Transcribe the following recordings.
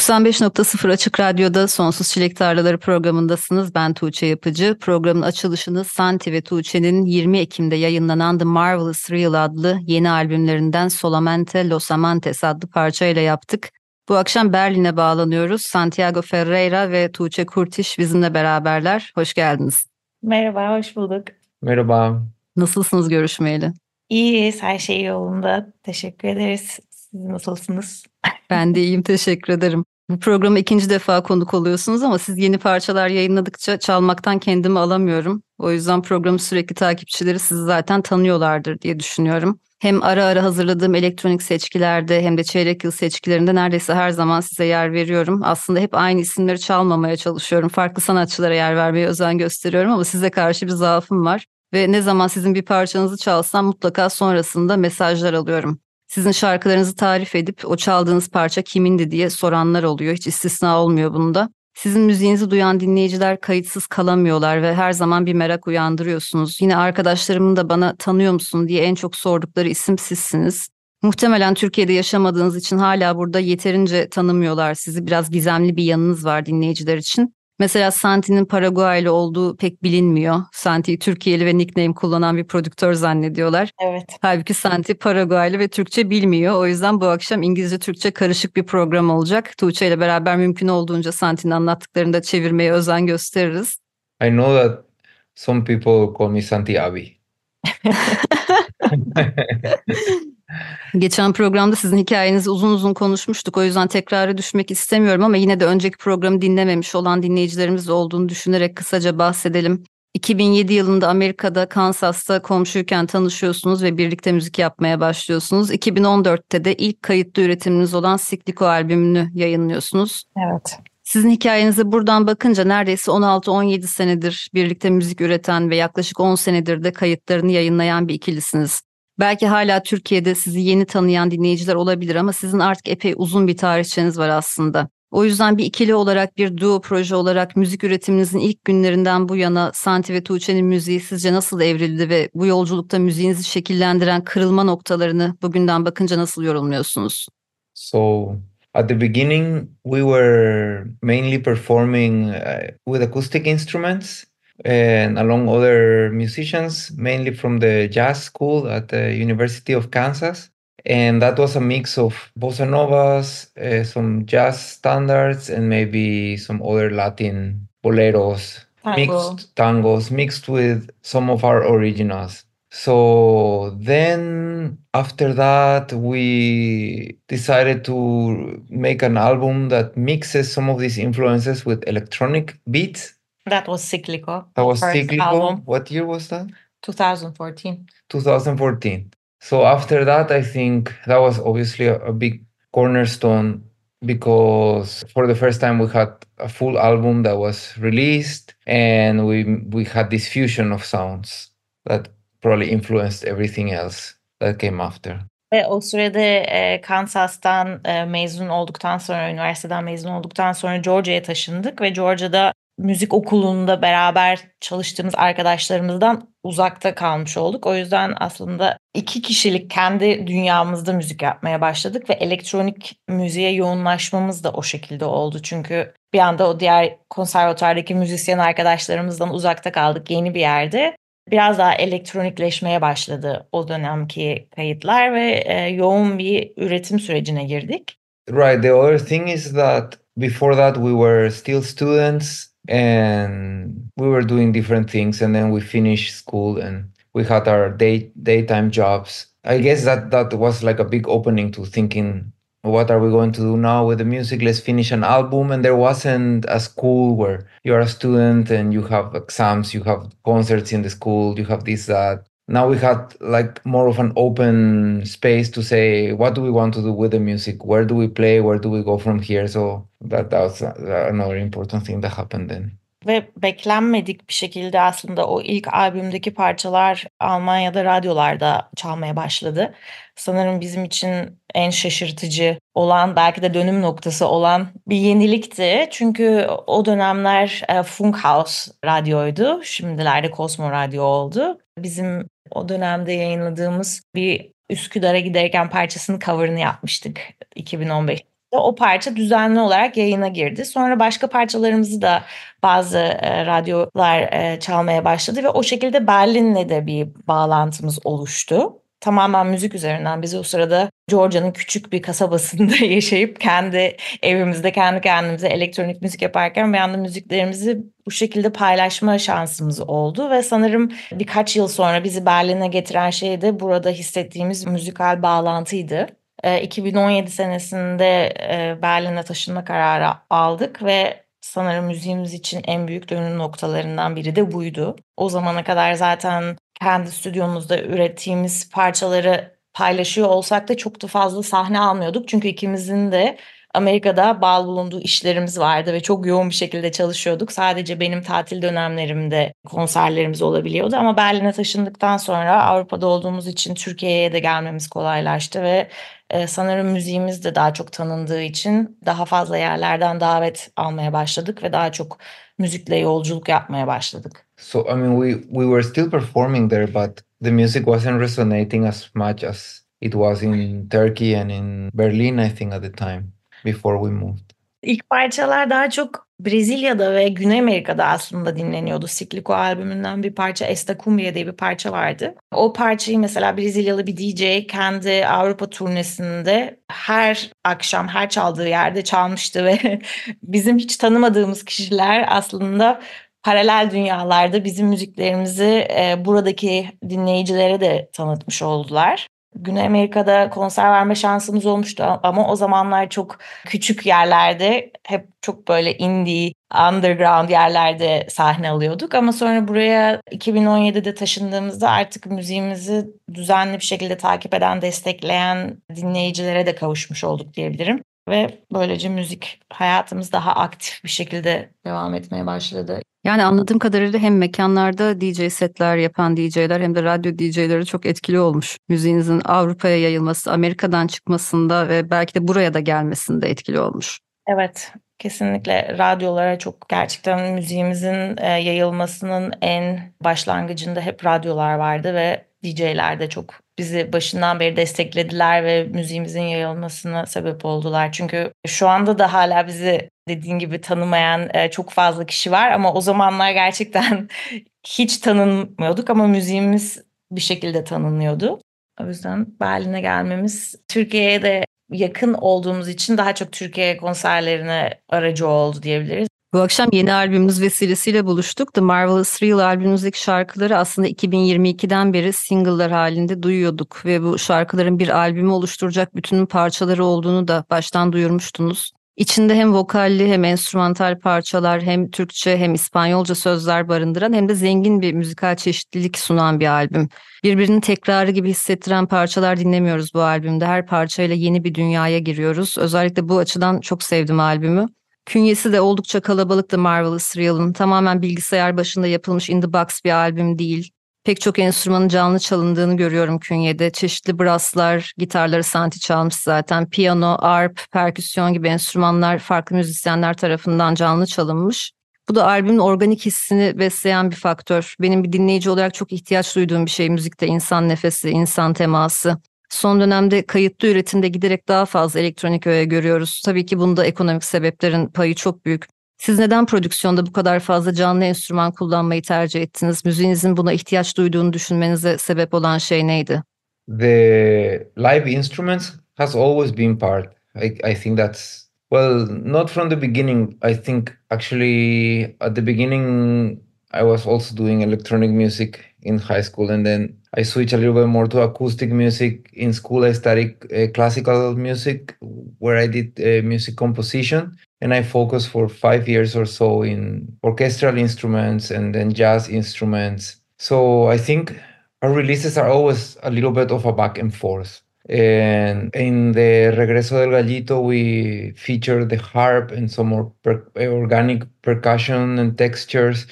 95.0 Açık Radyo'da Sonsuz Çilek Tarlaları programındasınız. Ben Tuğçe Yapıcı. Programın açılışını Santi ve Tuğçe'nin 20 Ekim'de yayınlanan The Marvelous Real adlı yeni albümlerinden Solamente Los Amantes adlı parçayla yaptık. Bu akşam Berlin'e bağlanıyoruz. Santiago Ferreira ve Tuğçe Kurtiş bizimle beraberler. Hoş geldiniz. Merhaba, hoş bulduk. Merhaba. Nasılsınız görüşmeyeli? İyiyiz, her şey yolunda. Teşekkür ederiz. Siz nasılsınız? Ben de iyiyim, teşekkür ederim. Bu programa ikinci defa konuk oluyorsunuz ama siz yeni parçalar yayınladıkça çalmaktan kendimi alamıyorum. O yüzden programın sürekli takipçileri sizi zaten tanıyorlardır diye düşünüyorum. Hem ara ara hazırladığım elektronik seçkilerde hem de çeyrek yıl seçkilerinde neredeyse her zaman size yer veriyorum. Aslında hep aynı isimleri çalmamaya çalışıyorum. Farklı sanatçılara yer vermeye özen gösteriyorum ama size karşı bir zaafım var. Ve ne zaman sizin bir parçanızı çalsam mutlaka sonrasında mesajlar alıyorum sizin şarkılarınızı tarif edip o çaldığınız parça kimindi diye soranlar oluyor. Hiç istisna olmuyor bunda. Sizin müziğinizi duyan dinleyiciler kayıtsız kalamıyorlar ve her zaman bir merak uyandırıyorsunuz. Yine arkadaşlarımın da bana tanıyor musun diye en çok sordukları isim sizsiniz. Muhtemelen Türkiye'de yaşamadığınız için hala burada yeterince tanımıyorlar sizi. Biraz gizemli bir yanınız var dinleyiciler için. Mesela Santi'nin Paraguaylı olduğu pek bilinmiyor. Santi'yi Türkiye'li ve nickname kullanan bir prodüktör zannediyorlar. Evet. Halbuki Santi Paraguaylı ve Türkçe bilmiyor. O yüzden bu akşam İngilizce-Türkçe karışık bir program olacak. Tuğçe ile beraber mümkün olduğunca Santi'nin anlattıklarını da çevirmeye özen gösteririz. I know that some people call me Santi Abi. Geçen programda sizin hikayenizi uzun uzun konuşmuştuk. O yüzden tekrara düşmek istemiyorum ama yine de önceki programı dinlememiş olan dinleyicilerimiz olduğunu düşünerek kısaca bahsedelim. 2007 yılında Amerika'da Kansas'ta komşuyken tanışıyorsunuz ve birlikte müzik yapmaya başlıyorsunuz. 2014'te de ilk kayıtlı üretiminiz olan Sikliko albümünü yayınlıyorsunuz. Evet. Sizin hikayenize buradan bakınca neredeyse 16-17 senedir birlikte müzik üreten ve yaklaşık 10 senedir de kayıtlarını yayınlayan bir ikilisiniz. Belki hala Türkiye'de sizi yeni tanıyan dinleyiciler olabilir ama sizin artık epey uzun bir tarihçeniz var aslında. O yüzden bir ikili olarak bir duo proje olarak müzik üretiminizin ilk günlerinden bu yana Santi ve Tuğçe'nin müziği sizce nasıl evrildi ve bu yolculukta müziğinizi şekillendiren kırılma noktalarını bugünden bakınca nasıl yorumluyorsunuz? So at the beginning we were mainly performing uh, with acoustic instruments and along other musicians, mainly from the jazz school at the University of Kansas. And that was a mix of bossa novas, uh, some jazz standards, and maybe some other Latin boleros, Tango. mixed tangos, mixed with some of our originals. So then after that, we decided to make an album that mixes some of these influences with electronic beats That was Cyclical. that was cyclical. album. What year was that? 2014. 2014. So after that, I think that was obviously a, a big cornerstone because for the first time we had a full album that was released and we we had this fusion of sounds that probably influenced everything else that came after. Ve o sürede e, Kansas'tan e, mezun olduktan sonra, üniversiteden mezun olduktan sonra Georgia'ya taşındık ve Georgia'da müzik okulunda beraber çalıştığımız arkadaşlarımızdan uzakta kalmış olduk. O yüzden aslında iki kişilik kendi dünyamızda müzik yapmaya başladık ve elektronik müziğe yoğunlaşmamız da o şekilde oldu. Çünkü bir anda o diğer konservatuvardaki müzisyen arkadaşlarımızdan uzakta kaldık yeni bir yerde. Biraz daha elektronikleşmeye başladı o dönemki kayıtlar ve e, yoğun bir üretim sürecine girdik. Right. The other thing is that before that we were still students and we were doing different things and then we finished school and we had our day daytime jobs. I guess that that was like a big opening to thinking what are we going to do now with the music? Let's finish an album. And there wasn't a school where you're a student and you have exams, you have concerts in the school, you have this, that. Now we had like more of an open space to say, what do we want to do with the music? Where do we play? Where do we go from here? So that, that was another important thing that happened then. Ve beklenmedik bir şekilde aslında o ilk albümdeki parçalar Almanya'da radyolarda çalmaya başladı. Sanırım bizim için en şaşırtıcı olan belki de dönüm noktası olan bir yenilikti. Çünkü o dönemler e, Funkhaus radyoydu. Şimdilerde Cosmo Radyo oldu. Bizim o dönemde yayınladığımız bir Üsküdar'a giderken parçasının cover'ını yapmıştık 2015 o parça düzenli olarak yayına girdi. Sonra başka parçalarımızı da bazı e, radyolar e, çalmaya başladı ve o şekilde Berlin'le de bir bağlantımız oluştu. Tamamen müzik üzerinden biz o sırada Georgia'nın küçük bir kasabasında yaşayıp kendi evimizde kendi kendimize elektronik müzik yaparken bir anda müziklerimizi bu şekilde paylaşma şansımız oldu ve sanırım birkaç yıl sonra bizi Berlin'e getiren şey de burada hissettiğimiz müzikal bağlantıydı. 2017 senesinde Berlin'e taşınma kararı aldık ve sanırım müziğimiz için en büyük dönüm noktalarından biri de buydu. O zamana kadar zaten kendi stüdyomuzda ürettiğimiz parçaları paylaşıyor olsak da çok da fazla sahne almıyorduk. Çünkü ikimizin de Amerika'da bağlı bulunduğu işlerimiz vardı ve çok yoğun bir şekilde çalışıyorduk. Sadece benim tatil dönemlerimde konserlerimiz olabiliyordu ama Berlin'e taşındıktan sonra Avrupa'da olduğumuz için Türkiye'ye de gelmemiz kolaylaştı ve e, sanırım müziğimiz de daha çok tanındığı için daha fazla yerlerden davet almaya başladık ve daha çok müzikle yolculuk yapmaya başladık. So I mean we we were still performing there but the music wasn't resonating as much as it was in Turkey and in Berlin I think at the time before we moved. İlk parçalar daha çok Brezilya'da ve Güney Amerika'da aslında dinleniyordu. Sikliko albümünden bir parça Esta Cumbia diye bir parça vardı. O parçayı mesela Brezilyalı bir DJ kendi Avrupa turnesinde her akşam her çaldığı yerde çalmıştı ve bizim hiç tanımadığımız kişiler aslında paralel dünyalarda bizim müziklerimizi buradaki dinleyicilere de tanıtmış oldular. Güney Amerika'da konser verme şansımız olmuştu ama o zamanlar çok küçük yerlerde hep çok böyle indie, underground yerlerde sahne alıyorduk. Ama sonra buraya 2017'de taşındığımızda artık müziğimizi düzenli bir şekilde takip eden, destekleyen dinleyicilere de kavuşmuş olduk diyebilirim. Ve böylece müzik hayatımız daha aktif bir şekilde devam etmeye başladı. Yani anladığım kadarıyla hem mekanlarda DJ setler yapan DJ'ler hem de radyo DJ'leri çok etkili olmuş. Müziğinizin Avrupa'ya yayılması, Amerika'dan çıkmasında ve belki de buraya da gelmesinde etkili olmuş. Evet, kesinlikle radyolara çok gerçekten müziğimizin e, yayılmasının en başlangıcında hep radyolar vardı ve DJ'ler de çok bizi başından beri desteklediler ve müziğimizin yayılmasına sebep oldular. Çünkü şu anda da hala bizi dediğin gibi tanımayan e, çok fazla kişi var ama o zamanlar gerçekten hiç tanınmıyorduk ama müziğimiz bir şekilde tanınıyordu. O yüzden Berlin'e gelmemiz Türkiye'ye de yakın olduğumuz için daha çok Türkiye konserlerine aracı oldu diyebiliriz. Bu akşam yeni albümümüz vesilesiyle buluştuk. The Marvelous Real albümümüzdeki şarkıları aslında 2022'den beri single'lar halinde duyuyorduk ve bu şarkıların bir albümü oluşturacak bütünün parçaları olduğunu da baştan duyurmuştunuz. İçinde hem vokalli hem enstrümantal parçalar hem Türkçe hem İspanyolca sözler barındıran hem de zengin bir müzikal çeşitlilik sunan bir albüm. Birbirinin tekrarı gibi hissettiren parçalar dinlemiyoruz bu albümde. Her parçayla yeni bir dünyaya giriyoruz. Özellikle bu açıdan çok sevdim albümü. Künyesi de oldukça kalabalıktı Marvelous Real'ın. Tamamen bilgisayar başında yapılmış in the box bir albüm değil. Pek çok enstrümanın canlı çalındığını görüyorum künyede. Çeşitli brasslar, gitarları Santi çalmış zaten. Piyano, arp, perküsyon gibi enstrümanlar farklı müzisyenler tarafından canlı çalınmış. Bu da albümün organik hissini besleyen bir faktör. Benim bir dinleyici olarak çok ihtiyaç duyduğum bir şey müzikte insan nefesi, insan teması. Son dönemde kayıtlı üretimde giderek daha fazla elektronik öğe görüyoruz. Tabii ki bunda ekonomik sebeplerin payı çok büyük. Siz neden prodüksiyonda bu kadar fazla canlı enstrüman kullanmayı tercih ettiniz? Müziğinizin buna ihtiyaç duyduğunu düşünmenize sebep olan şey neydi? The live instruments has always been part. I, I think that's well, not from the beginning. I think actually at the beginning I was also doing electronic music in high school, and then I switched a little bit more to acoustic music. In school, I studied uh, classical music, where I did uh, music composition, and I focused for five years or so in orchestral instruments and then jazz instruments. So I think our releases are always a little bit of a back and forth. And in the Regreso del Gallito, we feature the harp and some more per- organic percussion and textures.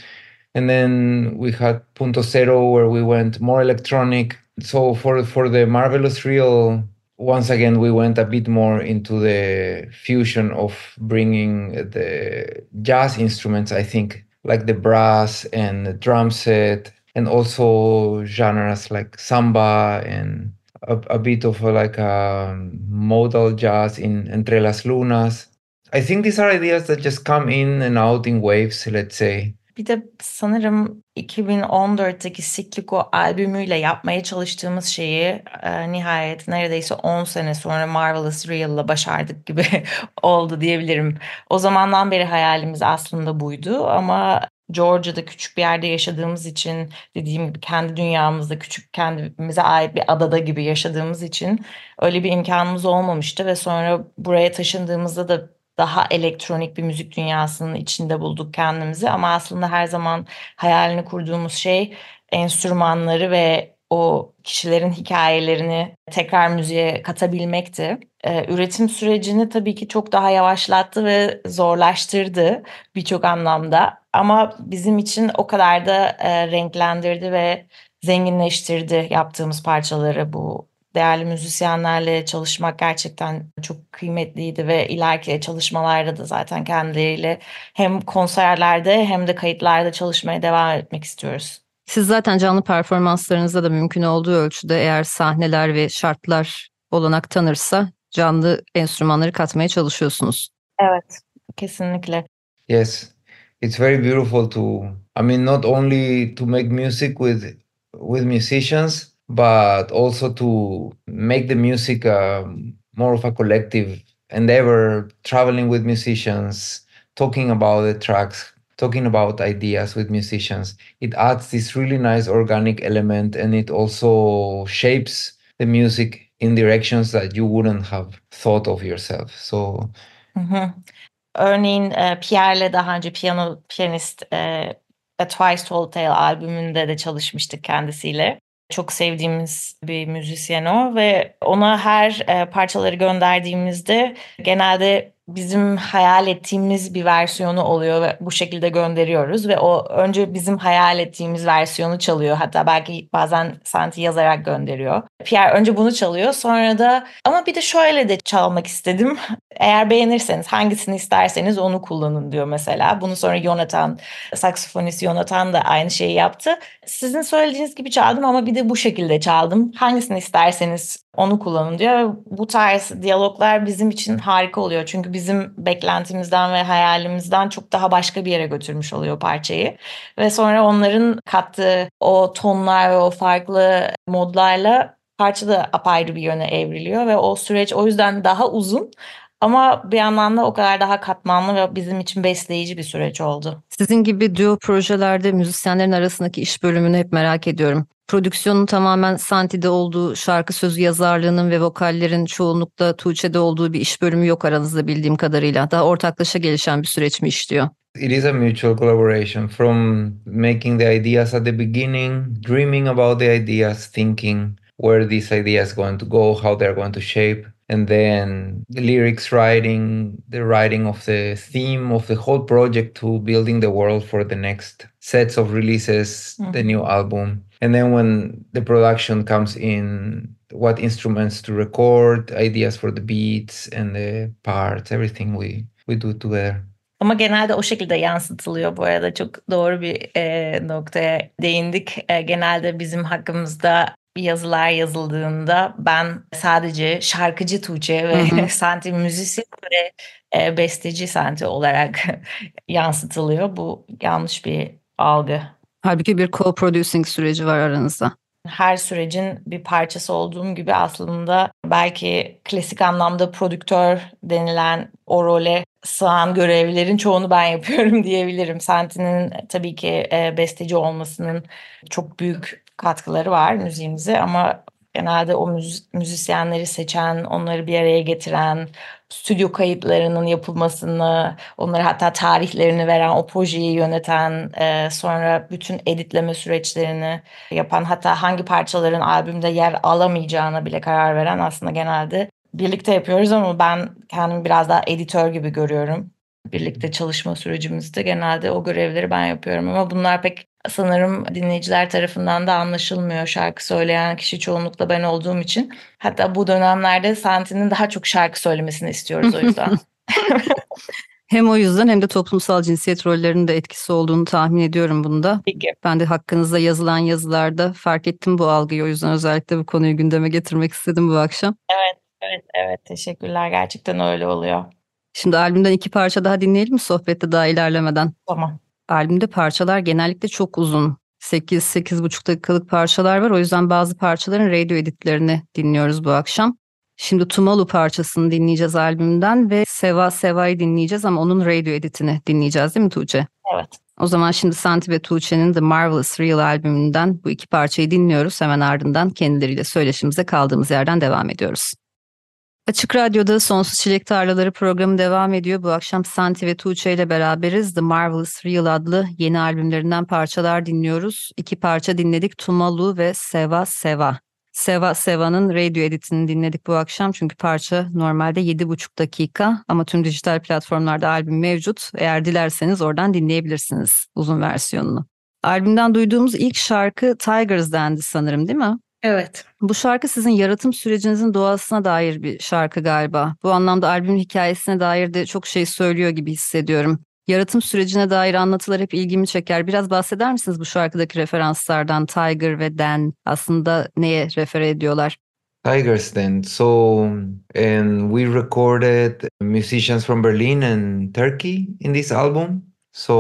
And then we had Punto Cero, where we went more electronic. So for for the Marvelous Reel, once again, we went a bit more into the fusion of bringing the jazz instruments, I think, like the brass and the drum set, and also genres like samba and a, a bit of a, like a modal jazz in Entre las Lunas. I think these are ideas that just come in and out in waves, let's say. Bir de sanırım 2014'teki Sikliko albümüyle yapmaya çalıştığımız şeyi e, nihayet neredeyse 10 sene sonra Marvelous Real'la başardık gibi oldu diyebilirim. O zamandan beri hayalimiz aslında buydu ama Georgia'da küçük bir yerde yaşadığımız için dediğim gibi kendi dünyamızda küçük kendimize ait bir adada gibi yaşadığımız için öyle bir imkanımız olmamıştı ve sonra buraya taşındığımızda da daha elektronik bir müzik dünyasının içinde bulduk kendimizi ama aslında her zaman hayalini kurduğumuz şey enstrümanları ve o kişilerin hikayelerini tekrar müziğe katabilmekti. Ee, üretim sürecini tabii ki çok daha yavaşlattı ve zorlaştırdı birçok anlamda. Ama bizim için o kadar da e, renklendirdi ve zenginleştirdi yaptığımız parçaları bu değerli müzisyenlerle çalışmak gerçekten çok kıymetliydi ve ileriki çalışmalarda da zaten kendileriyle hem konserlerde hem de kayıtlarda çalışmaya devam etmek istiyoruz. Siz zaten canlı performanslarınızda da mümkün olduğu ölçüde eğer sahneler ve şartlar olanak tanırsa canlı enstrümanları katmaya çalışıyorsunuz. Evet, kesinlikle. Yes, it's very beautiful to. I mean, not only to make music with with musicians, but also to make the music um, more of a collective endeavor. Traveling with musicians, talking about the tracks, talking about ideas with musicians. It adds this really nice organic element, and it also shapes the music in directions that you wouldn't have thought of yourself. So mm-hmm. hı. Örneğin e, uh, Pierre'le daha önce piyano piyanist e, uh, A Twice Told Tale albümünde de çalışmıştık kendisiyle. Çok sevdiğimiz bir müzisyen o ve ona her e, parçaları gönderdiğimizde genelde bizim hayal ettiğimiz bir versiyonu oluyor ve bu şekilde gönderiyoruz ve o önce bizim hayal ettiğimiz versiyonu çalıyor. Hatta belki bazen Santi yazarak gönderiyor. Pierre önce bunu çalıyor sonra da ama bir de şöyle de çalmak istedim. Eğer beğenirseniz hangisini isterseniz onu kullanın diyor mesela. Bunu sonra Jonathan, saksafonist Jonathan da aynı şeyi yaptı. Sizin söylediğiniz gibi çaldım ama bir de bu şekilde çaldım. Hangisini isterseniz onu kullanın diyor. Bu tarz diyaloglar bizim için harika oluyor. Çünkü bizim beklentimizden ve hayalimizden çok daha başka bir yere götürmüş oluyor parçayı. Ve sonra onların kattığı o tonlar ve o farklı modlarla parça da apayrı bir yöne evriliyor ve o süreç o yüzden daha uzun ama bir yandan da o kadar daha katmanlı ve bizim için besleyici bir süreç oldu. Sizin gibi duo projelerde müzisyenlerin arasındaki iş bölümünü hep merak ediyorum. Prodüksiyonun tamamen Santi'de olduğu, şarkı sözü yazarlığının ve vokallerin çoğunlukla Tuğçe'de olduğu bir iş bölümü yok aranızda bildiğim kadarıyla. Daha ortaklaşa gelişen bir süreç mi işliyor? it is a mutual collaboration from making the ideas at the beginning, dreaming about the ideas, thinking where these ideas going to go, how they're going to shape, and then the lyrics writing, the writing of the theme of the whole project to building the world for the next sets of releases, the mm-hmm. new album. And then when the production comes in, what instruments to record, ideas for the beats and the parts, everything we we do together. Ama genelde o şekilde yansıtılıyor. Bu arada çok doğru bir e, noktaya değindik. E, genelde bizim hakkımızda yazılar yazıldığında ben sadece şarkıcı Tuğçe ve Santi müzisyen ve e, besteci Santi olarak yansıtılıyor. Bu yanlış bir algı. Halbuki bir co-producing süreci var aranızda. her sürecin bir parçası olduğum gibi aslında belki klasik anlamda prodüktör denilen o role sığan görevlerin çoğunu ben yapıyorum diyebilirim. Santi'nin tabii ki e, besteci olmasının çok büyük katkıları var müziğimize ama genelde o müz- müzisyenleri seçen, onları bir araya getiren, stüdyo kayıtlarının yapılmasını, onlara hatta tarihlerini veren, o projeyi yöneten, e, sonra bütün editleme süreçlerini yapan, hatta hangi parçaların albümde yer alamayacağına bile karar veren aslında genelde birlikte yapıyoruz ama ben kendimi biraz daha editör gibi görüyorum. Birlikte çalışma sürecimizde genelde o görevleri ben yapıyorum ama bunlar pek sanırım dinleyiciler tarafından da anlaşılmıyor. Şarkı söyleyen kişi çoğunlukla ben olduğum için. Hatta bu dönemlerde Santi'nin daha çok şarkı söylemesini istiyoruz o yüzden. Hem o yüzden hem de toplumsal cinsiyet rollerinin de etkisi olduğunu tahmin ediyorum bunda. Peki. Ben de hakkınızda yazılan yazılarda fark ettim bu algıyı. O yüzden özellikle bu konuyu gündeme getirmek istedim bu akşam. Evet, evet teşekkürler. Gerçekten öyle oluyor. Şimdi albümden iki parça daha dinleyelim mi sohbette daha ilerlemeden? Tamam. Albümde parçalar genellikle çok uzun. 8-8,5 dakikalık parçalar var. O yüzden bazı parçaların radio editlerini dinliyoruz bu akşam. Şimdi Tumalu parçasını dinleyeceğiz albümden ve Seva Seva'yı dinleyeceğiz ama onun radio editini dinleyeceğiz değil mi Tuğçe? Evet. O zaman şimdi Santi ve Tuğçe'nin The Marvelous Real albümünden bu iki parçayı dinliyoruz. Hemen ardından kendileriyle söyleşimize kaldığımız yerden devam ediyoruz. Açık Radyo'da Sonsuz Çilek Tarlaları programı devam ediyor. Bu akşam Santi ve Tuğçe ile beraberiz. The Marvelous Real adlı yeni albümlerinden parçalar dinliyoruz. İki parça dinledik. Tumalu ve Seva Seva. Seva Seva'nın radio editini dinledik bu akşam. Çünkü parça normalde 7,5 dakika ama tüm dijital platformlarda albüm mevcut. Eğer dilerseniz oradan dinleyebilirsiniz uzun versiyonunu. Albümden duyduğumuz ilk şarkı Tigers sanırım değil mi? Evet. Bu şarkı sizin yaratım sürecinizin doğasına dair bir şarkı galiba. Bu anlamda albümün hikayesine dair de çok şey söylüyor gibi hissediyorum. Yaratım sürecine dair anlatılar hep ilgimi çeker. Biraz bahseder misiniz bu şarkıdaki referanslardan? Tiger ve Dan aslında neye refere ediyorlar? Tigers then. So, and we recorded musicians from Berlin and Turkey in this album. So,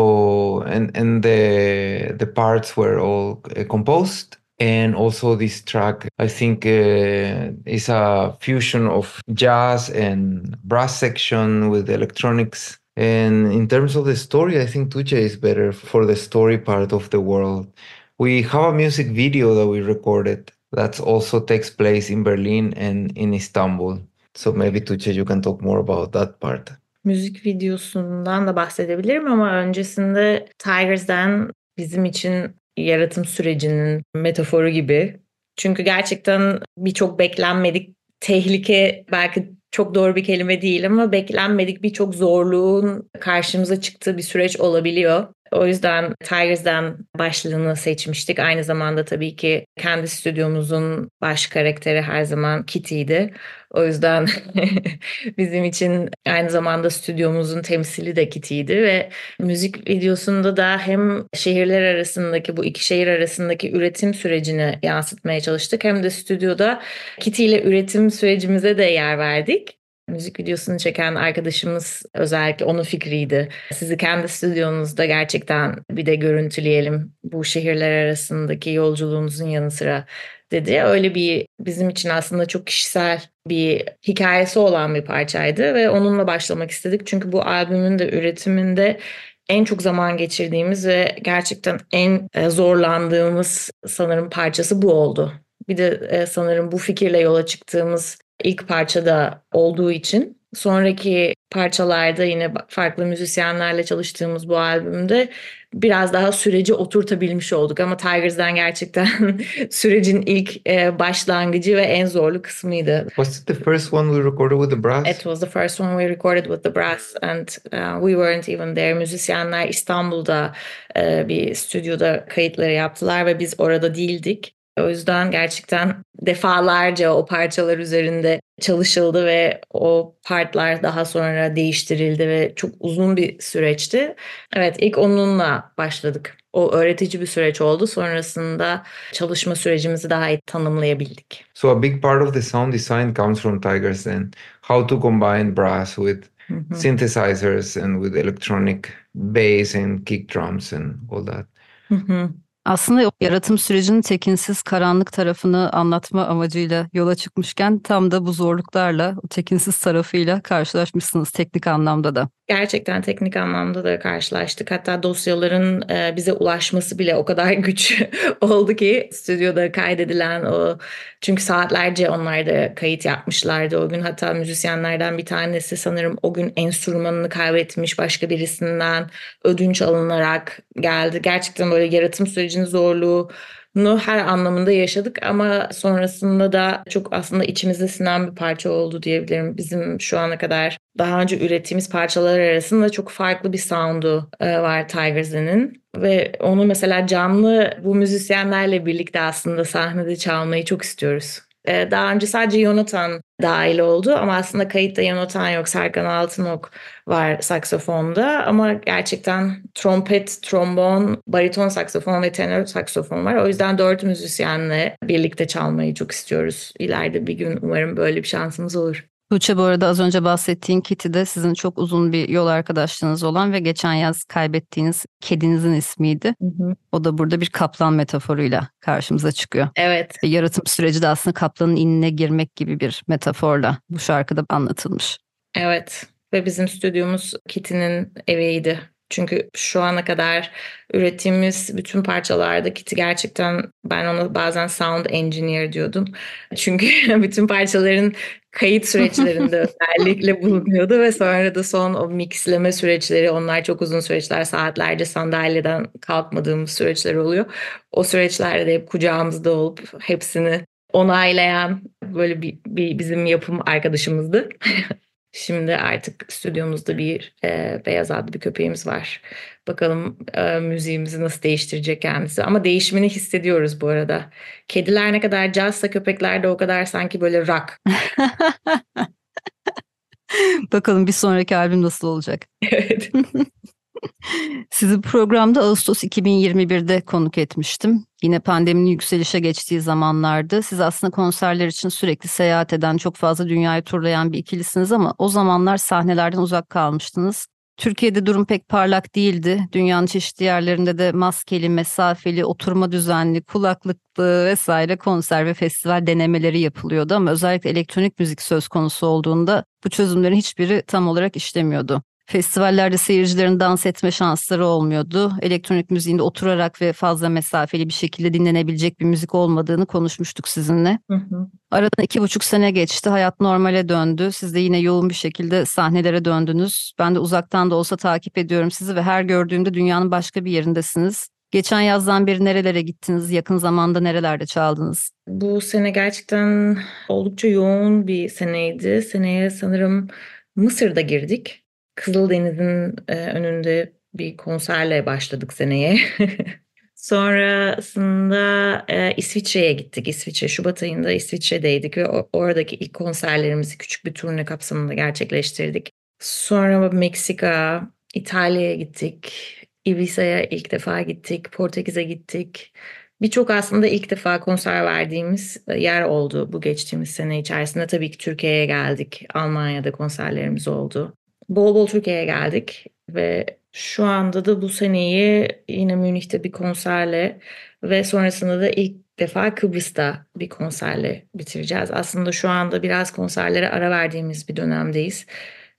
and and the the parts were all uh, composed. And also this track, I think, uh, is a fusion of jazz and brass section with electronics. And in terms of the story, I think Tuche is better for the story part of the world. We have a music video that we recorded that also takes place in Berlin and in Istanbul. So maybe Tuche, you can talk more about that part. Müzik videosundan da bahsedebilirim ama öncesinde Tigers'den bizim için yaratım sürecinin metaforu gibi. Çünkü gerçekten birçok beklenmedik tehlike belki çok doğru bir kelime değil ama beklenmedik birçok zorluğun karşımıza çıktığı bir süreç olabiliyor. O yüzden Tigers'den başlığını seçmiştik. Aynı zamanda tabii ki kendi stüdyomuzun baş karakteri her zaman Kitty'ydi. O yüzden bizim için aynı zamanda stüdyomuzun temsili de Kitty'ydi ve müzik videosunda da hem şehirler arasındaki bu iki şehir arasındaki üretim sürecini yansıtmaya çalıştık hem de stüdyoda Kitty ile üretim sürecimize de yer verdik. Müzik videosunu çeken arkadaşımız özellikle onun fikriydi. Sizi kendi stüdyonuzda gerçekten bir de görüntüleyelim bu şehirler arasındaki yolculuğunuzun yanı sıra dedi. Öyle bir bizim için aslında çok kişisel bir hikayesi olan bir parçaydı ve onunla başlamak istedik. Çünkü bu albümün de üretiminde en çok zaman geçirdiğimiz ve gerçekten en zorlandığımız sanırım parçası bu oldu. Bir de sanırım bu fikirle yola çıktığımız ilk parçada olduğu için sonraki parçalarda yine farklı müzisyenlerle çalıştığımız bu albümde biraz daha süreci oturtabilmiş olduk ama Tigers'dan gerçekten sürecin ilk başlangıcı ve en zorlu kısmıydı. Was it the first one we recorded with the brass? It was the first one we recorded with the brass and uh, we weren't even there. Müzisyenler İstanbul'da uh, bir stüdyoda kayıtları yaptılar ve biz orada değildik. O yüzden gerçekten defalarca o parçalar üzerinde çalışıldı ve o partlar daha sonra değiştirildi ve çok uzun bir süreçti. Evet ilk onunla başladık. O öğretici bir süreç oldu. Sonrasında çalışma sürecimizi daha iyi tanımlayabildik. So a big part of the sound design comes from Tigers then. How to combine brass with synthesizers and with electronic bass and kick drums and all that. Aslında yaratım sürecinin tekinsiz karanlık tarafını anlatma amacıyla yola çıkmışken tam da bu zorluklarla, o tekinsiz tarafıyla karşılaşmışsınız teknik anlamda da. Gerçekten teknik anlamda da karşılaştık. Hatta dosyaların e, bize ulaşması bile o kadar güç oldu ki stüdyoda kaydedilen o çünkü saatlerce onlar da kayıt yapmışlardı o gün. Hatta müzisyenlerden bir tanesi sanırım o gün enstrümanını kaybetmiş başka birisinden ödünç alınarak geldi. Gerçekten böyle yaratım sürecinin zorluğu her anlamında yaşadık ama sonrasında da çok aslında içimizde sinen bir parça oldu diyebilirim. Bizim şu ana kadar daha önce ürettiğimiz parçalar arasında çok farklı bir sound'u e, var Tigers'ın ve onu mesela canlı bu müzisyenlerle birlikte aslında sahnede çalmayı çok istiyoruz. E, daha önce sadece Yonatan dahil oldu ama aslında kayıtta Yonatan yok. Serkan Altınok var saksafonda ama gerçekten trompet, trombon, bariton saksafon ve tenor saksafon var. O yüzden dört müzisyenle birlikte çalmayı çok istiyoruz. İleride bir gün umarım böyle bir şansımız olur. Tuğçe bu arada az önce bahsettiğin Kitty de sizin çok uzun bir yol arkadaşlığınız olan ve geçen yaz kaybettiğiniz kedinizin ismiydi. Hı hı. O da burada bir kaplan metaforuyla karşımıza çıkıyor. Evet. Ve yaratım süreci de aslında kaplanın inine girmek gibi bir metaforla bu şarkıda anlatılmış. Evet ve bizim stüdyomuz Kitty'nin eviydi. Çünkü şu ana kadar ürettiğimiz bütün parçalarda Kitty gerçekten ben ona bazen sound engineer diyordum. Çünkü bütün parçaların kayıt süreçlerinde özellikle bulunuyordu ve sonra da son o mixleme süreçleri onlar çok uzun süreçler saatlerce sandalyeden kalkmadığımız süreçler oluyor. O süreçlerde de hep kucağımızda olup hepsini onaylayan böyle bir, bir bizim yapım arkadaşımızdı. Şimdi artık stüdyomuzda bir e, beyaz adlı bir köpeğimiz var. Bakalım e, müziğimizi nasıl değiştirecek kendisi. Ama değişimini hissediyoruz bu arada. Kediler ne kadar cazsa köpekler de o kadar sanki böyle rock. Bakalım bir sonraki albüm nasıl olacak? Evet. Sizi programda Ağustos 2021'de konuk etmiştim. Yine pandeminin yükselişe geçtiği zamanlardı. Siz aslında konserler için sürekli seyahat eden, çok fazla dünyayı turlayan bir ikilisiniz ama o zamanlar sahnelerden uzak kalmıştınız. Türkiye'de durum pek parlak değildi. Dünyanın çeşitli yerlerinde de maskeli, mesafeli, oturma düzenli, kulaklıklı vesaire konser ve festival denemeleri yapılıyordu ama özellikle elektronik müzik söz konusu olduğunda bu çözümlerin hiçbiri tam olarak işlemiyordu. Festivallerde seyircilerin dans etme şansları olmuyordu. Elektronik müziğinde oturarak ve fazla mesafeli bir şekilde dinlenebilecek bir müzik olmadığını konuşmuştuk sizinle. Hı hı. Aradan iki buçuk sene geçti. Hayat normale döndü. Siz de yine yoğun bir şekilde sahnelere döndünüz. Ben de uzaktan da olsa takip ediyorum sizi ve her gördüğümde dünyanın başka bir yerindesiniz. Geçen yazdan beri nerelere gittiniz? Yakın zamanda nerelerde çaldınız? Bu sene gerçekten oldukça yoğun bir seneydi. Seneye sanırım Mısır'da girdik. Kızıldeniz'in e, önünde bir konserle başladık seneye. Sonrasında e, İsviçre'ye gittik. İsviçre Şubat ayında İsviçre'deydik ve oradaki ilk konserlerimizi küçük bir turne kapsamında gerçekleştirdik. Sonra Meksika, İtalya'ya gittik. Ibiza'ya ilk defa gittik. Portekiz'e gittik. Birçok aslında ilk defa konser verdiğimiz e, yer oldu bu geçtiğimiz sene içerisinde. Tabii ki Türkiye'ye geldik. Almanya'da konserlerimiz oldu bol bol Türkiye'ye geldik ve şu anda da bu seneyi yine Münih'te bir konserle ve sonrasında da ilk defa Kıbrıs'ta bir konserle bitireceğiz. Aslında şu anda biraz konserlere ara verdiğimiz bir dönemdeyiz.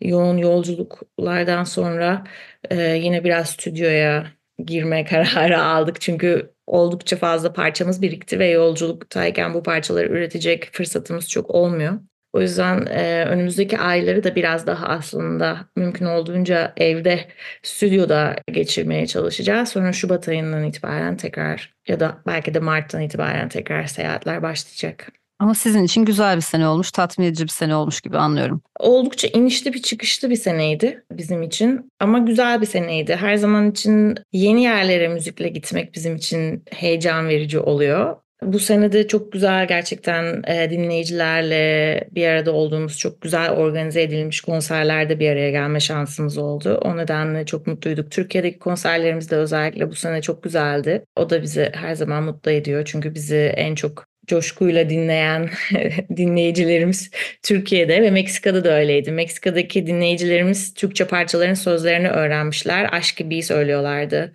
Yoğun yolculuklardan sonra e, yine biraz stüdyoya girme kararı aldık. Çünkü oldukça fazla parçamız birikti ve yolculuktayken bu parçaları üretecek fırsatımız çok olmuyor. O yüzden e, önümüzdeki ayları da biraz daha aslında mümkün olduğunca evde, stüdyoda geçirmeye çalışacağız. Sonra Şubat ayından itibaren tekrar ya da belki de Mart'tan itibaren tekrar seyahatler başlayacak. Ama sizin için güzel bir sene olmuş, tatmin edici bir sene olmuş gibi anlıyorum. Oldukça inişli bir çıkışlı bir seneydi bizim için ama güzel bir seneydi. Her zaman için yeni yerlere müzikle gitmek bizim için heyecan verici oluyor. Bu sene de çok güzel gerçekten e, dinleyicilerle bir arada olduğumuz çok güzel organize edilmiş konserlerde bir araya gelme şansımız oldu. O nedenle çok mutluyduk. Türkiye'deki konserlerimiz de özellikle bu sene çok güzeldi. O da bizi her zaman mutlu ediyor. Çünkü bizi en çok coşkuyla dinleyen dinleyicilerimiz Türkiye'de ve Meksika'da da öyleydi. Meksika'daki dinleyicilerimiz Türkçe parçaların sözlerini öğrenmişler. Aşk gibi söylüyorlardı.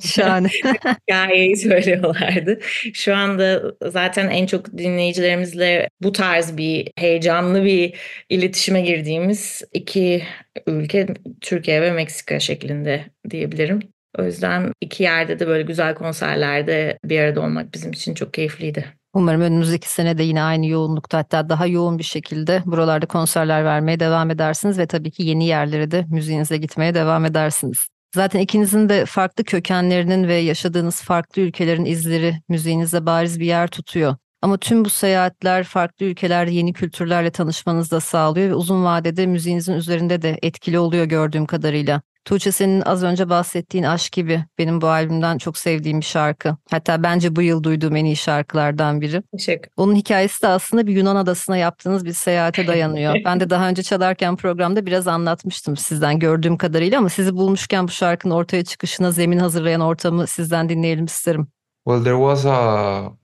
Şahane. hikayeyi söylüyorlardı. Şu anda zaten en çok dinleyicilerimizle bu tarz bir heyecanlı bir iletişime girdiğimiz iki ülke Türkiye ve Meksika şeklinde diyebilirim. O yüzden iki yerde de böyle güzel konserlerde bir arada olmak bizim için çok keyifliydi. Umarım önümüzdeki sene de yine aynı yoğunlukta hatta daha yoğun bir şekilde buralarda konserler vermeye devam edersiniz ve tabii ki yeni yerlere de müziğinizle gitmeye devam edersiniz. Zaten ikinizin de farklı kökenlerinin ve yaşadığınız farklı ülkelerin izleri müziğinizde bariz bir yer tutuyor. Ama tüm bu seyahatler farklı ülkelerde yeni kültürlerle tanışmanızı da sağlıyor ve uzun vadede müziğinizin üzerinde de etkili oluyor gördüğüm kadarıyla. Tuğçe senin az önce bahsettiğin Aşk gibi benim bu albümden çok sevdiğim bir şarkı. Hatta bence bu yıl duyduğum en iyi şarkılardan biri. Teşekkür Onun hikayesi de aslında bir Yunan adasına yaptığınız bir seyahate dayanıyor. ben de daha önce çalarken programda biraz anlatmıştım sizden gördüğüm kadarıyla ama sizi bulmuşken bu şarkının ortaya çıkışına zemin hazırlayan ortamı sizden dinleyelim isterim. Well, there was a,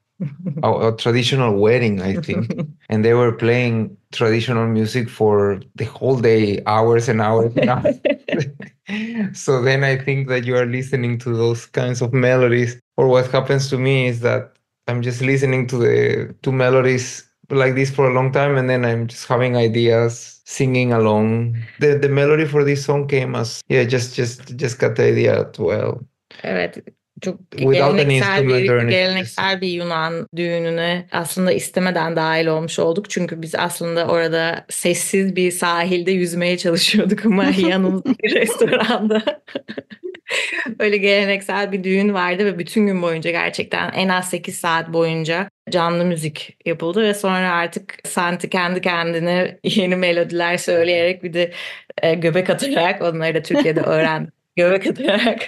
a, a traditional wedding, I think, and they were playing traditional music for the whole day, hours and hours and hours. so then I think that you are listening to those kinds of melodies. Or what happens to me is that I'm just listening to the two melodies like this for a long time, and then I'm just having ideas, singing along. The the melody for this song came as yeah, just just just got the idea well. Evet. Çok geleneksel bir, geleneksel bir Yunan düğününe aslında istemeden dahil olmuş olduk. Çünkü biz aslında orada sessiz bir sahilde yüzmeye çalışıyorduk ama yanımızda bir restoranda. Öyle geleneksel bir düğün vardı ve bütün gün boyunca gerçekten en az 8 saat boyunca canlı müzik yapıldı ve sonra artık Santi kendi kendine yeni melodiler söyleyerek bir de e, göbek atarak onları da Türkiye'de öğrendim. göbek atarak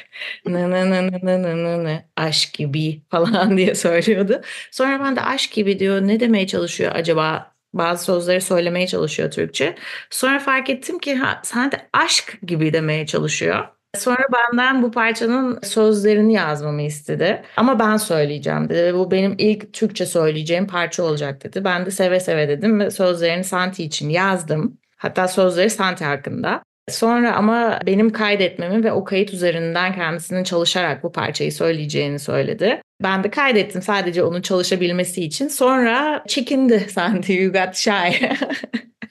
na na na na na na na aşk gibi falan diye söylüyordu. Sonra ben de aşk gibi diyor ne demeye çalışıyor acaba bazı sözleri söylemeye çalışıyor Türkçe. Sonra fark ettim ki ha, sen de aşk gibi demeye çalışıyor. Sonra benden bu parçanın sözlerini yazmamı istedi. Ama ben söyleyeceğim dedi. Bu benim ilk Türkçe söyleyeceğim parça olacak dedi. Ben de seve seve dedim ve sözlerini Santi için yazdım. Hatta sözleri Santi hakkında. Sonra ama benim kaydetmemi ve o kayıt üzerinden kendisinin çalışarak bu parçayı söyleyeceğini söyledi. Ben de kaydettim sadece onun çalışabilmesi için. Sonra çekindi Santi. You got shy.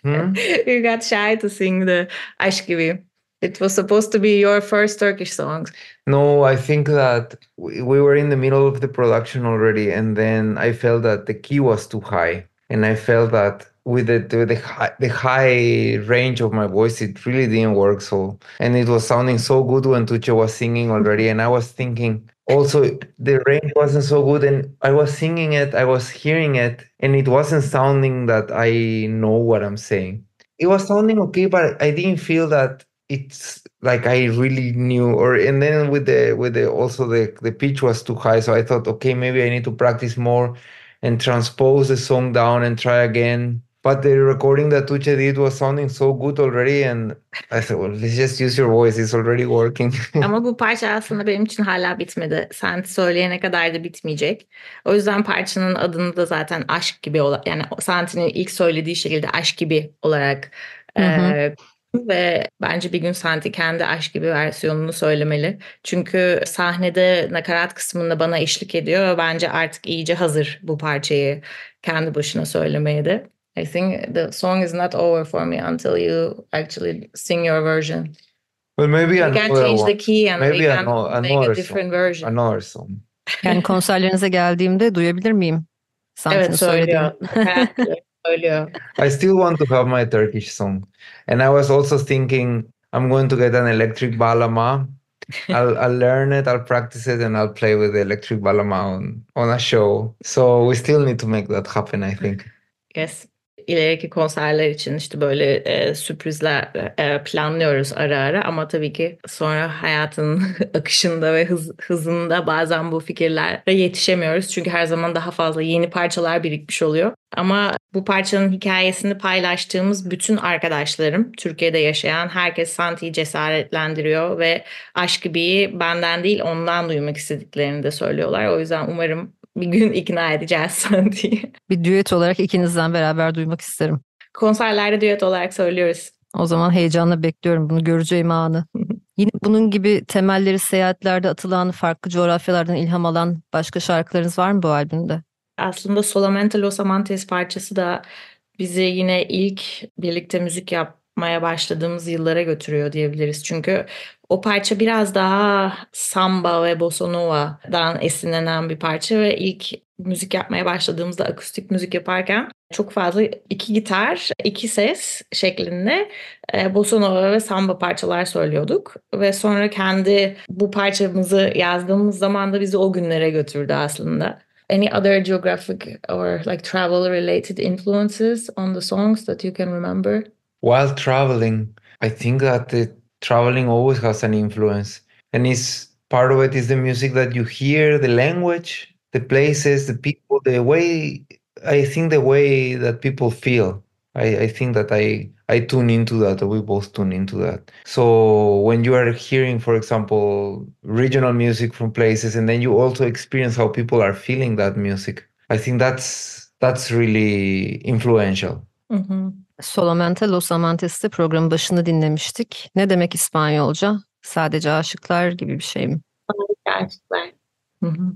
Hmm? you got shy to sing the Aşk gibi. It was supposed to be your first Turkish song. No, I think that we were in the middle of the production already, and then I felt that the key was too high, and I felt that with the the, the high, the high range of my voice, it really didn't work. So, and it was sounding so good when Tuche was singing already, and I was thinking also the range wasn't so good, and I was singing it, I was hearing it, and it wasn't sounding that I know what I'm saying. It was sounding okay, but I didn't feel that it's like I really knew or and then with the with the also the the pitch was too high so I thought okay maybe I need to practice more and transpose the song down and try again but the recording that Tuche did was sounding so good already and I said well let's just use your voice it's already working Ama bu parça aslında benim için hala bitmedi. Sen söyleyene kadar da bitmeyecek. O yüzden parçanın adını da zaten aşk gibi olarak yani Santi'nin ilk söylediği şekilde aşk gibi olarak Hı hı. e, ve bence bir gün Santi kendi aşk gibi versiyonunu söylemeli. Çünkü sahnede nakarat kısmında bana eşlik ediyor ve bence artık iyice hazır bu parçayı kendi başına söylemeye de. I think the song is not over for me until you actually sing your version. well maybe You can change one the key and Maybe we can ano- make another a different version. another song Yani konserlerinize geldiğimde duyabilir miyim? Santi'nin Evet söylüyor. söylediğini. Evet, söylüyor. I still want to have my Turkish song. And I was also thinking I'm going to get an electric balama. I'll, I'll learn it, I'll practice it, and I'll play with the electric balama on, on a show. So we still need to make that happen, I think. Yes. İleriki konserler için işte böyle e, sürprizler e, planlıyoruz ara ara ama tabii ki sonra hayatın akışında ve hız, hızında bazen bu fikirlere yetişemiyoruz. Çünkü her zaman daha fazla yeni parçalar birikmiş oluyor. Ama bu parçanın hikayesini paylaştığımız bütün arkadaşlarım, Türkiye'de yaşayan herkes Santi'yi cesaretlendiriyor ve aşk gibi benden değil ondan duymak istediklerini de söylüyorlar. O yüzden umarım bir gün ikna edeceğiz Santi'yi. Bir düet olarak ikinizden beraber duymak isterim. Konserlerde düet olarak söylüyoruz. O zaman heyecanla bekliyorum bunu göreceğim anı. Yine bunun gibi temelleri seyahatlerde atılan, farklı coğrafyalardan ilham alan başka şarkılarınız var mı bu albümde? Aslında Solamente Los Amantes parçası da bizi yine ilk birlikte müzik yapmaya başladığımız yıllara götürüyor diyebiliriz. Çünkü o parça biraz daha samba ve bossa nova'dan esinlenen bir parça ve ilk müzik yapmaya başladığımızda akustik müzik yaparken çok fazla iki gitar, iki ses şeklinde e, bossa nova ve samba parçalar söylüyorduk ve sonra kendi bu parçamızı yazdığımız zaman da bizi o günlere götürdü aslında. Any other geographic or like travel related influences on the songs that you can remember? While traveling, I think that the traveling always has an influence. And it's part of it is the music that you hear, the language, the places, the people, the way I think the way that people feel. I, I think that I I tune into that, we both tune into that. So when you are hearing, for example, regional music from places, and then you also experience how people are feeling that music, I think that's that's really influential. Hı. Solamente Los Amantes'te programın başında dinlemiştik. Ne demek İspanyolca? Sadece aşıklar gibi bir şey mi? Gerçekten. Hı hı.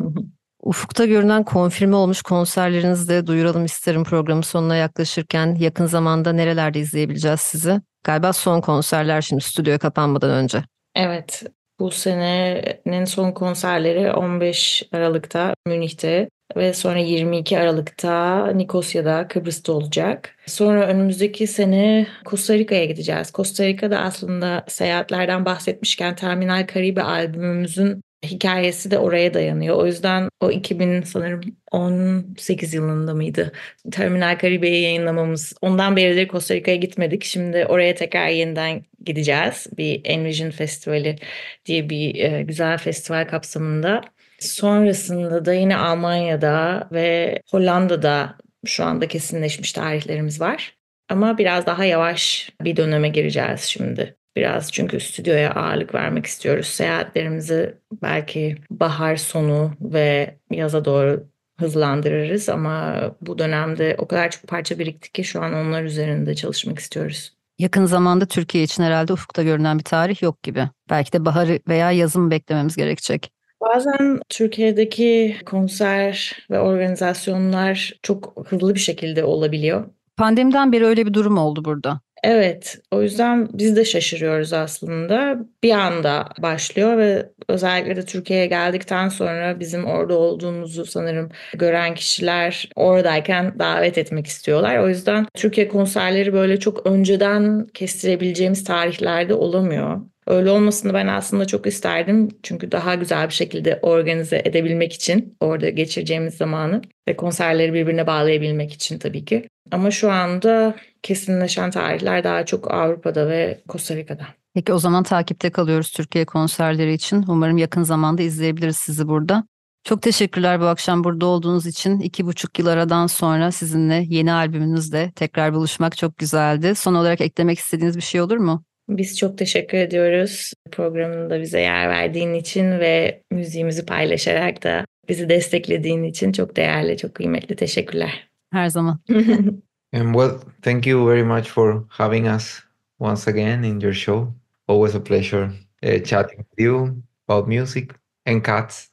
Hı hı. Ufukta görünen konfirme olmuş konserlerinizi de duyuralım isterim programın sonuna yaklaşırken. Yakın zamanda nerelerde izleyebileceğiz sizi? Galiba son konserler şimdi stüdyoya kapanmadan önce. Evet, bu senenin son konserleri 15 Aralık'ta Münih'te ve sonra 22 Aralık'ta Nikosya'da, Kıbrıs'ta olacak. Sonra önümüzdeki sene Costa Rica'ya gideceğiz. Costa Rica'da aslında seyahatlerden bahsetmişken Terminal Caribe albümümüzün hikayesi de oraya dayanıyor. O yüzden o 2000 sanırım 18 yılında mıydı? Terminal Caribe'yi yayınlamamız. Ondan beridir Costa Rica'ya gitmedik. Şimdi oraya tekrar yeniden gideceğiz. Bir Envision Festivali diye bir e, güzel festival kapsamında. Sonrasında da yine Almanya'da ve Hollanda'da şu anda kesinleşmiş tarihlerimiz var. Ama biraz daha yavaş bir döneme gireceğiz şimdi. Biraz çünkü stüdyoya ağırlık vermek istiyoruz. Seyahatlerimizi belki bahar sonu ve yaza doğru hızlandırırız ama bu dönemde o kadar çok parça birikti ki şu an onlar üzerinde çalışmak istiyoruz. Yakın zamanda Türkiye için herhalde ufukta görünen bir tarih yok gibi. Belki de baharı veya yazı mı beklememiz gerekecek? Bazen Türkiye'deki konser ve organizasyonlar çok hızlı bir şekilde olabiliyor. Pandemiden beri öyle bir durum oldu burada. Evet, o yüzden biz de şaşırıyoruz aslında. Bir anda başlıyor ve özellikle de Türkiye'ye geldikten sonra bizim orada olduğumuzu sanırım gören kişiler oradayken davet etmek istiyorlar. O yüzden Türkiye konserleri böyle çok önceden kestirebileceğimiz tarihlerde olamıyor. Öyle olmasını ben aslında çok isterdim. Çünkü daha güzel bir şekilde organize edebilmek için orada geçireceğimiz zamanı ve konserleri birbirine bağlayabilmek için tabii ki. Ama şu anda kesinleşen tarihler daha çok Avrupa'da ve Costa Rica'da. Peki o zaman takipte kalıyoruz Türkiye konserleri için. Umarım yakın zamanda izleyebiliriz sizi burada. Çok teşekkürler bu akşam burada olduğunuz için. İki buçuk yıl aradan sonra sizinle yeni albümünüzle tekrar buluşmak çok güzeldi. Son olarak eklemek istediğiniz bir şey olur mu? Biz çok teşekkür ediyoruz programında bize yer verdiğin için ve müziğimizi paylaşarak da bizi desteklediğin için çok değerli, çok kıymetli. Teşekkürler. Her zaman. And well, thank you very much for having us once again in your show. Always a pleasure uh, chatting with you about music and cats.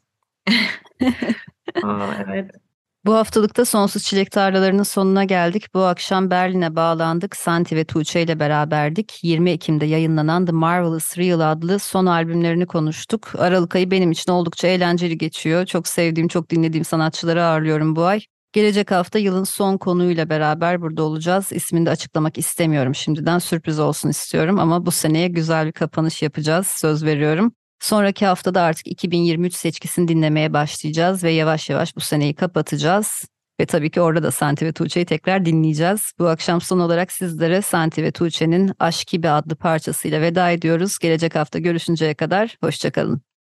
Aa, evet. Bu haftalıkta Sonsuz Çilek Tarlalarının sonuna geldik. Bu akşam Berlin'e bağlandık. Santi ve Tuğçe ile beraberdik. 20 Ekim'de yayınlanan The Marvelous Real adlı son albümlerini konuştuk. Aralık ayı benim için oldukça eğlenceli geçiyor. Çok sevdiğim, çok dinlediğim sanatçıları ağırlıyorum bu ay. Gelecek hafta yılın son konuyla beraber burada olacağız. İsmini de açıklamak istemiyorum şimdiden. Sürpriz olsun istiyorum ama bu seneye güzel bir kapanış yapacağız. Söz veriyorum. Sonraki haftada artık 2023 seçkisini dinlemeye başlayacağız ve yavaş yavaş bu seneyi kapatacağız. Ve tabii ki orada da Santi ve Tuğçe'yi tekrar dinleyeceğiz. Bu akşam son olarak sizlere Santi ve Tuğçe'nin Aşk gibi adlı parçasıyla veda ediyoruz. Gelecek hafta görüşünceye kadar hoşçakalın.